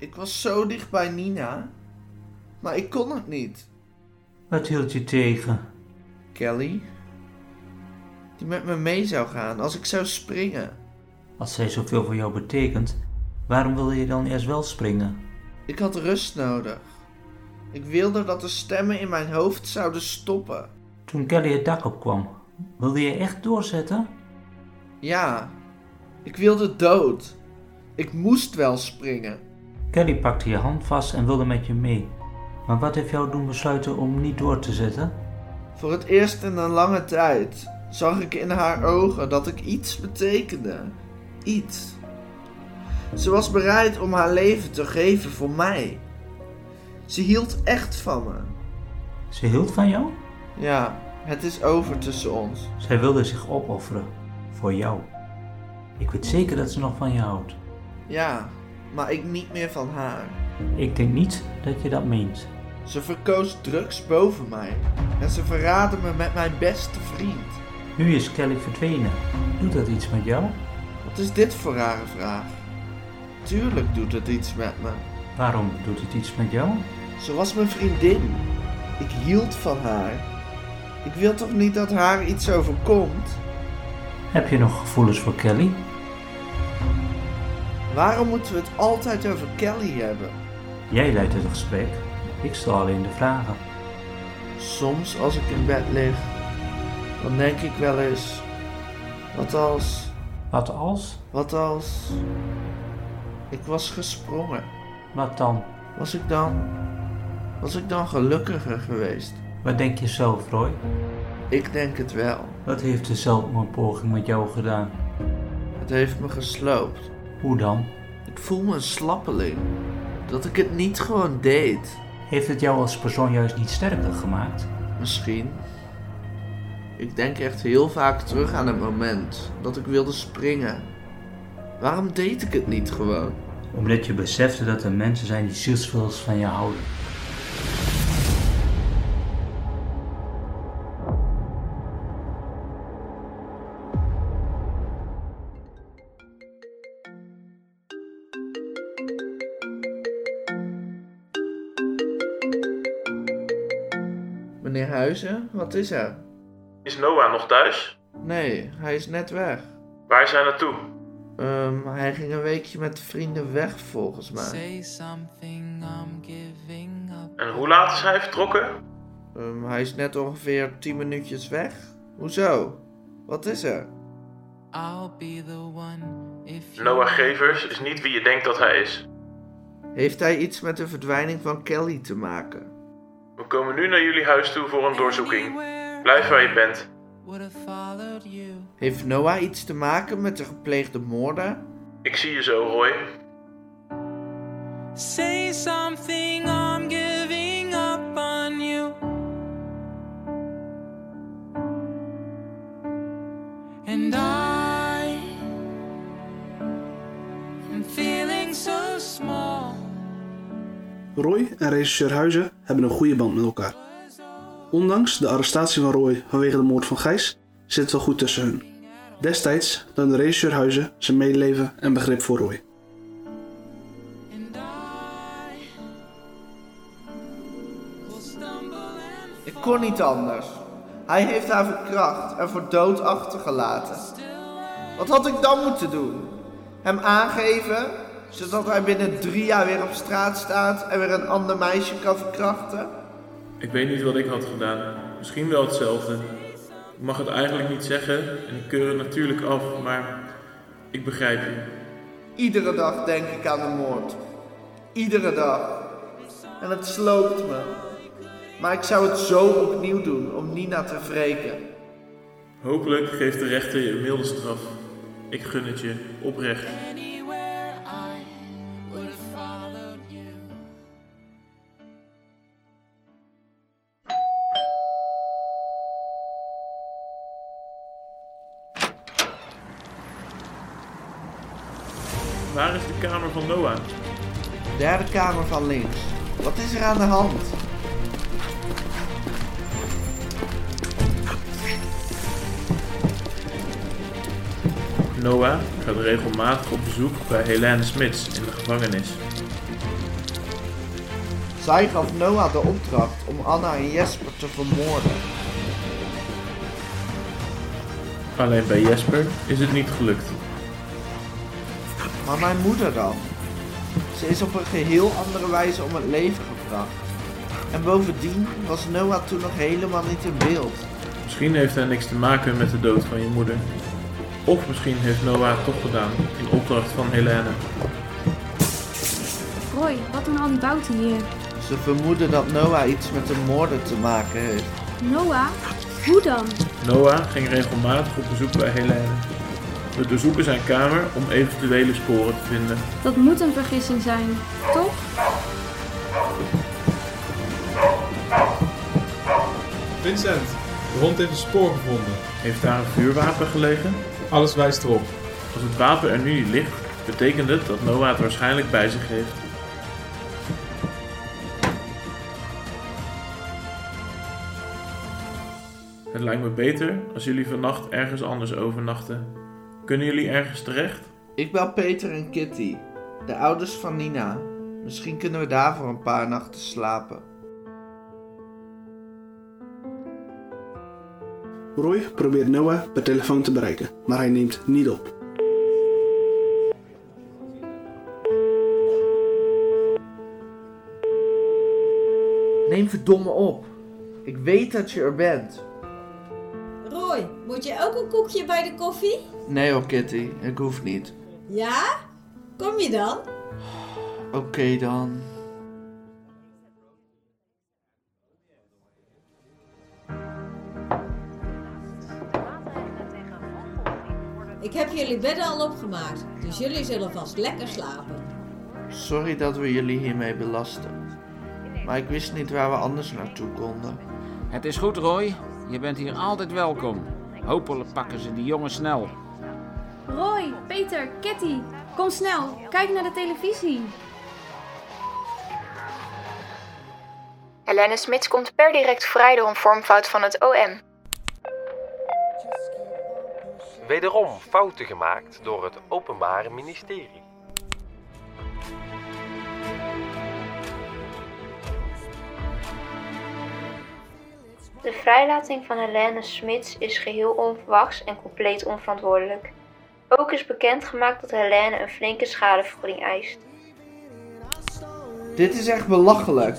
Ik was zo dicht bij Nina. Maar ik kon het niet. Wat hield je tegen? Kelly. Die met me mee zou gaan als ik zou springen. Als zij zoveel voor jou betekent, waarom wilde je dan eerst wel springen? Ik had rust nodig. Ik wilde dat de stemmen in mijn hoofd zouden stoppen. Toen Kelly het dak opkwam, wilde je echt doorzetten? Ja, ik wilde dood. Ik moest wel springen. Kelly pakte je hand vast en wilde met je mee. Maar wat heeft jou doen besluiten om niet door te zetten? Voor het eerst in een lange tijd zag ik in haar ogen dat ik iets betekende. Iets. Ze was bereid om haar leven te geven voor mij. Ze hield echt van me. Ze hield van jou? Ja, het is over tussen ons. Zij wilde zich opofferen. Voor jou. Ik weet zeker dat ze nog van je houdt. Ja, maar ik niet meer van haar. Ik denk niet dat je dat meent. Ze verkoos drugs boven mij. En ze verraadde me met mijn beste vriend. Nu is Kelly verdwenen. Doet dat iets met jou? Wat is dit voor rare vraag? Tuurlijk doet het iets met me. Waarom doet het iets met jou? Ze was mijn vriendin. Ik hield van haar. Ik wil toch niet dat haar iets overkomt? Heb je nog gevoelens voor Kelly? Waarom moeten we het altijd over Kelly hebben? Jij leidt het gesprek. Ik stel alleen de vragen. Soms als ik in bed lig, dan denk ik wel eens: wat als, Wat als? wat als. Ik was gesprongen. Wat dan? Was ik dan. Was ik dan gelukkiger geweest? Wat denk je zelf, Roy? Ik denk het wel. Wat heeft de zelfmoordpoging met jou gedaan? Het heeft me gesloopt. Hoe dan? Ik voel me een slappeling. Dat ik het niet gewoon deed. Heeft het jou als persoon juist niet sterker gemaakt? Misschien. Ik denk echt heel vaak terug aan het moment dat ik wilde springen. Waarom deed ik het niet gewoon? Omdat je besefte dat er mensen zijn die zielsveel van je houden. Meneer Huizen, wat is er? Is Noah nog thuis? Nee, hij is net weg. Waar is hij naartoe? Ehm, hij ging een weekje met vrienden weg volgens mij. Say something, I'm giving up. En hoe laat is hij vertrokken? Ehm, hij is net ongeveer 10 minuutjes weg. Hoezo? Wat is er? I'll be the one if you Noah Gevers is niet wie je denkt dat hij is. Heeft hij iets met de verdwijning van Kelly te maken? We komen nu naar jullie huis toe voor een doorzoeking. Blijf waar je bent. Heeft Noah iets te maken met de gepleegde moorden? Ik zie je zo, Roy. Say something, Roy en regisseur Huizen hebben een goede band met elkaar. Ondanks de arrestatie van Roy vanwege de moord van Gijs zit het wel goed tussen hun. Destijds toonde regisseur Huizen zijn medeleven en begrip voor Roy. Ik kon niet anders. Hij heeft haar verkracht en voor dood achtergelaten. Wat had ik dan moeten doen? Hem aangeven, zodat hij binnen drie jaar weer op straat staat en weer een ander meisje kan verkrachten? Ik weet niet wat ik had gedaan. Misschien wel hetzelfde. Ik mag het eigenlijk niet zeggen en ik keur het natuurlijk af, maar ik begrijp je. Iedere dag denk ik aan de moord. Iedere dag. En het sloopt me. Maar ik zou het zo opnieuw doen om Nina te wreken. Hopelijk geeft de rechter je een milde straf. Ik gun het je, oprecht. Waar is de kamer van Noah? Derde kamer van links. Wat is er aan de hand? Noah gaat regelmatig op bezoek bij Helene Smits in de gevangenis. Zij gaf Noah de opdracht om Anna en Jesper te vermoorden. Alleen bij Jesper is het niet gelukt. Maar mijn moeder dan? Ze is op een geheel andere wijze om het leven gebracht. En bovendien was Noah toen nog helemaal niet in beeld. Misschien heeft hij niks te maken met de dood van je moeder. Of misschien heeft Noah het toch gedaan in opdracht van Helene. Roy, wat doen al die bouten hier? Ze vermoeden dat Noah iets met de moorden te maken heeft. Noah? Hoe dan? Noah ging regelmatig op bezoek bij Helene. We doorzoeken zijn kamer om eventuele sporen te vinden. Dat moet een vergissing zijn, toch? Vincent, de hond heeft een spoor gevonden. Heeft daar een vuurwapen gelegen? Alles wijst erop. Als het wapen er nu niet ligt, betekent het dat Noah het waarschijnlijk bij zich heeft. Het lijkt me beter als jullie vannacht ergens anders overnachten. Kunnen jullie ergens terecht? Ik bel Peter en Kitty, de ouders van Nina. Misschien kunnen we daar voor een paar nachten slapen. Roy probeert Noah per telefoon te bereiken, maar hij neemt niet op. Neem verdomme op. Ik weet dat je er bent. Moet je ook een koekje bij de koffie? Nee hoor Kitty, ik hoef niet. Ja? Kom je dan? Oké dan. Ik heb jullie bedden al opgemaakt, dus jullie zullen vast lekker slapen. Sorry dat we jullie hiermee belasten. Maar ik wist niet waar we anders naartoe konden. Het is goed, Roy. Je bent hier altijd welkom. Hopelijk pakken ze die jongen snel. Roy, Peter, Kitty, kom snel. Kijk naar de televisie. Helene Smits komt per direct vrij door een vormfout van het OM. Wederom fouten gemaakt door het Openbare Ministerie. De vrijlating van Helene Smits is geheel onverwachts en compleet onverantwoordelijk. Ook is bekendgemaakt dat Helene een flinke schadevergoeding eist. Dit is echt belachelijk.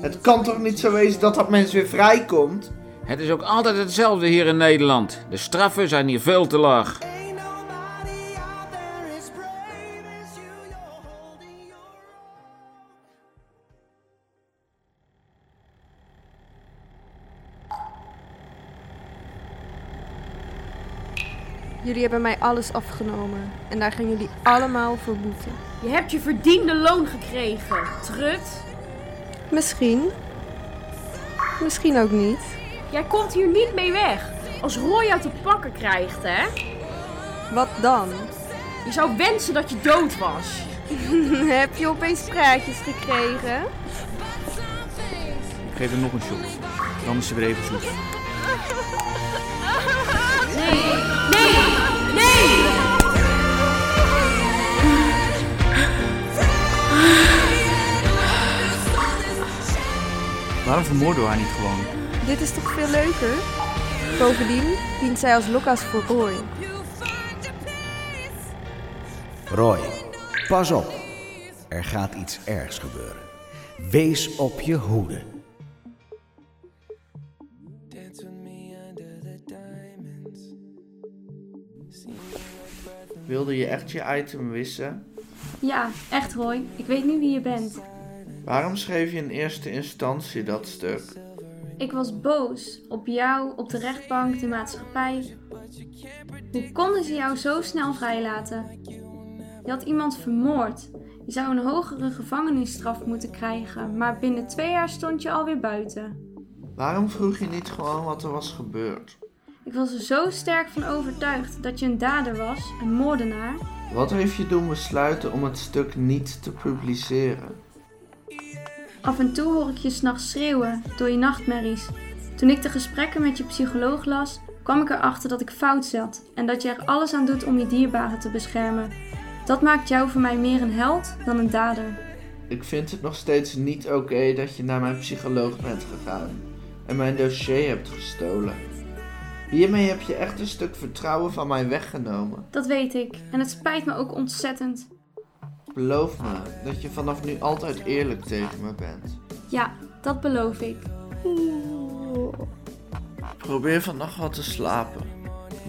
Het kan toch niet zo wezen dat dat mens weer vrijkomt? Het is ook altijd hetzelfde hier in Nederland. De straffen zijn hier veel te laag. Jullie hebben mij alles afgenomen. En daar gaan jullie allemaal voor boeten. Je hebt je verdiende loon gekregen, trut. Misschien. Misschien ook niet. Jij komt hier niet mee weg. Als Roy jou te pakken krijgt, hè? Wat dan? Je zou wensen dat je dood was. Heb je opeens praatjes gekregen? Ik geef hem nog een shot. Dan is ze weer even zoet. Nee! Waarom vermoorden we haar niet gewoon? Dit is toch veel leuker? Bovendien dient zij als Lucas voor Roy. Roy, pas op. Er gaat iets ergs gebeuren. Wees op je hoede. Wilde je echt je item wissen? Ja, echt Roy. Ik weet nu wie je bent. Waarom schreef je in eerste instantie dat stuk? Ik was boos op jou, op de rechtbank, de maatschappij. Hoe konden ze jou zo snel vrijlaten? Je had iemand vermoord. Je zou een hogere gevangenisstraf moeten krijgen, maar binnen twee jaar stond je alweer buiten. Waarom vroeg je niet gewoon wat er was gebeurd? Ik was er zo sterk van overtuigd dat je een dader was, een moordenaar. Wat heeft je doen besluiten om het stuk niet te publiceren? Af en toe hoor ik je s'nachts schreeuwen door je nachtmerries. Toen ik de gesprekken met je psycholoog las, kwam ik erachter dat ik fout zat en dat je er alles aan doet om je dierbaren te beschermen. Dat maakt jou voor mij meer een held dan een dader. Ik vind het nog steeds niet oké dat je naar mijn psycholoog bent gegaan en mijn dossier hebt gestolen. Hiermee heb je echt een stuk vertrouwen van mij weggenomen. Dat weet ik. En het spijt me ook ontzettend. Beloof me dat je vanaf nu altijd eerlijk tegen me bent. Ja, dat beloof ik. Probeer vannacht wat te slapen.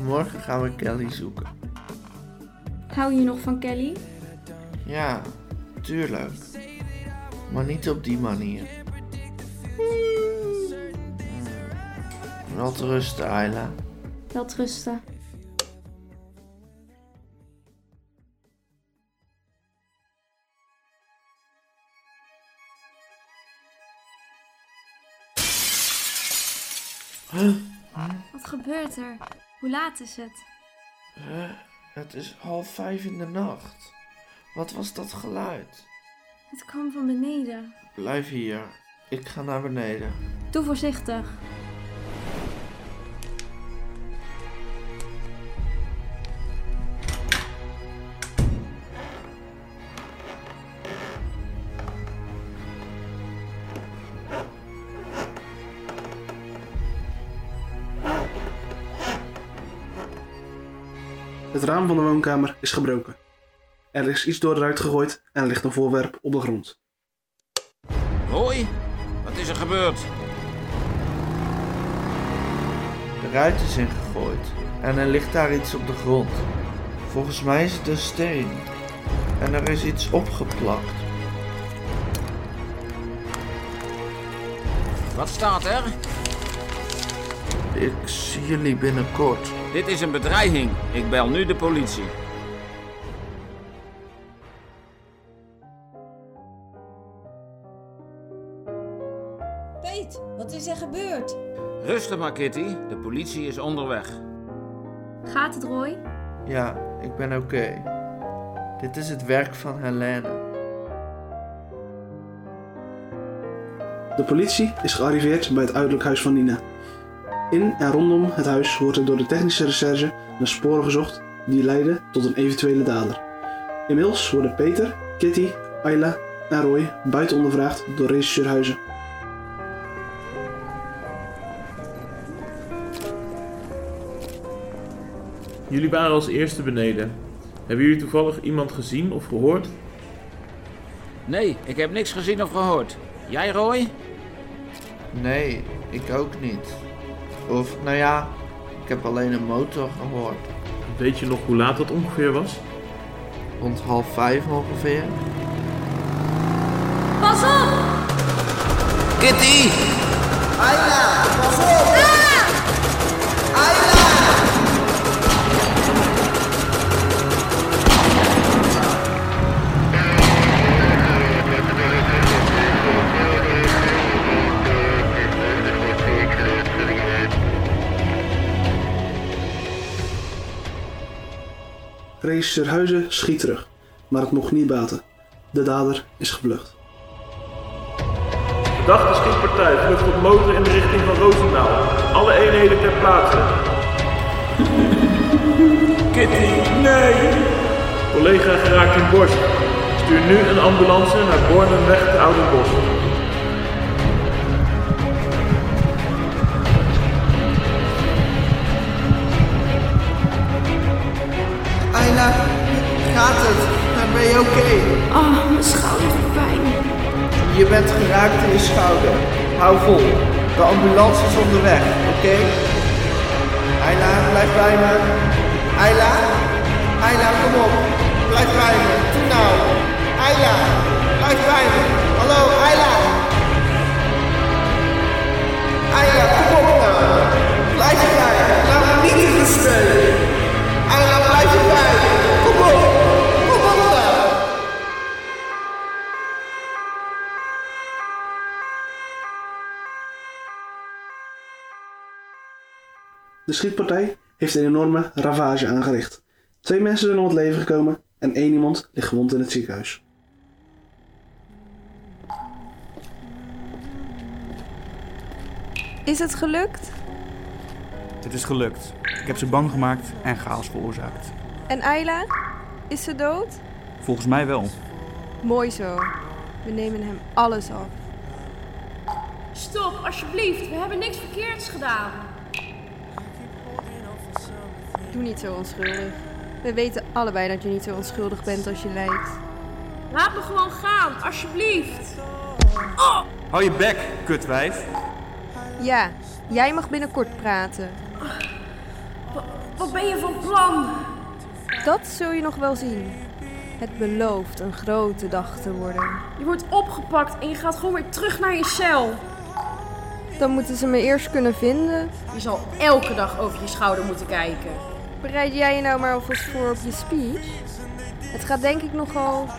Morgen gaan we Kelly zoeken. Hou je nog van Kelly? Ja, tuurlijk. Maar niet op die manier. Wel te rusten, Ayla. Wel rusten. Wat gebeurt er? Hoe laat is het? Huh? Het is half vijf in de nacht. Wat was dat geluid? Het kwam van beneden. Blijf hier. Ik ga naar beneden. Doe voorzichtig. Raam van de woonkamer is gebroken. Er is iets door de ruit gegooid en er ligt een voorwerp op de grond. Roy, wat is er gebeurd? De ruit is ingegooid en er ligt daar iets op de grond. Volgens mij is het een steen. En er is iets opgeplakt. Wat staat er? Ik zie jullie binnenkort. Dit is een bedreiging. Ik bel nu de politie. Peet, wat is er gebeurd? Rustig maar, Kitty. De politie is onderweg. Gaat het, Roy? Ja, ik ben oké. Dit is het werk van Helene. De politie is gearriveerd bij het uiterlijk huis van Nina. In en rondom het huis wordt er door de technische recherche naar sporen gezocht die leiden tot een eventuele dader. Inmiddels worden Peter, Kitty, Ayla en Roy buiten ondervraagd door regisseur Huizen. Jullie waren als eerste beneden. Hebben jullie toevallig iemand gezien of gehoord? Nee, ik heb niks gezien of gehoord. Jij, Roy? Nee, ik ook niet. Of, nou ja, ik heb alleen een motor gehoord. Weet je nog hoe laat dat ongeveer was? Rond half vijf ongeveer. Pas op! Kitty! Ayla, pas op! Regisseur Huizen schiet terug, maar het mocht niet baten. De dader is gevlucht. Verdachte schietpartij vlucht op motor in de richting van Roosendaal. Alle eenheden ter plaatse. Kitty, nee! Collega geraakt in borst. Stuur nu een ambulance naar Bornenweg te Oudenbos. Gaat het? Ben je oké? Oh, mijn schouder doet pijn. Je bent geraakt in je schouder. Hou vol. De ambulance is onderweg, oké? Ayla, blijf bij me. Ayla? Ayla, kom op. Blijf bij me. Doe nou. Ayla, blijf bij me. Hallo, Ayla. Ayla, De schietpartij heeft een enorme ravage aangericht. Twee mensen zijn om het leven gekomen en één iemand ligt gewond in het ziekenhuis. Is het gelukt? Het is gelukt. Ik heb ze bang gemaakt en chaos veroorzaakt. En Ayla? Is ze dood? Volgens mij wel. Mooi zo. We nemen hem alles af. Stop, alsjeblieft. We hebben niks verkeerds gedaan. Doe niet zo onschuldig. We weten allebei dat je niet zo onschuldig bent als je lijkt. Laat me gewoon gaan, alsjeblieft. Hou je bek, kutwijf. Ja, jij mag binnenkort praten. Wat ben je van plan? Dat zul je nog wel zien. Het belooft een grote dag te worden. Je wordt opgepakt en je gaat gewoon weer terug naar je cel. Dan moeten ze me eerst kunnen vinden. Je zal elke dag over je schouder moeten kijken. Bereid jij je nou maar alvast voor op je speech? Het gaat denk ik nogal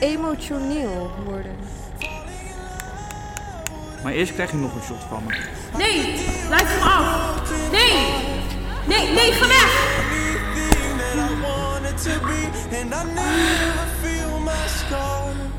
emotioneel worden. Maar eerst krijg je nog een shot van me. Nee, blijf van af. Nee, nee, nee, ga weg. to be, and I never feel my scars.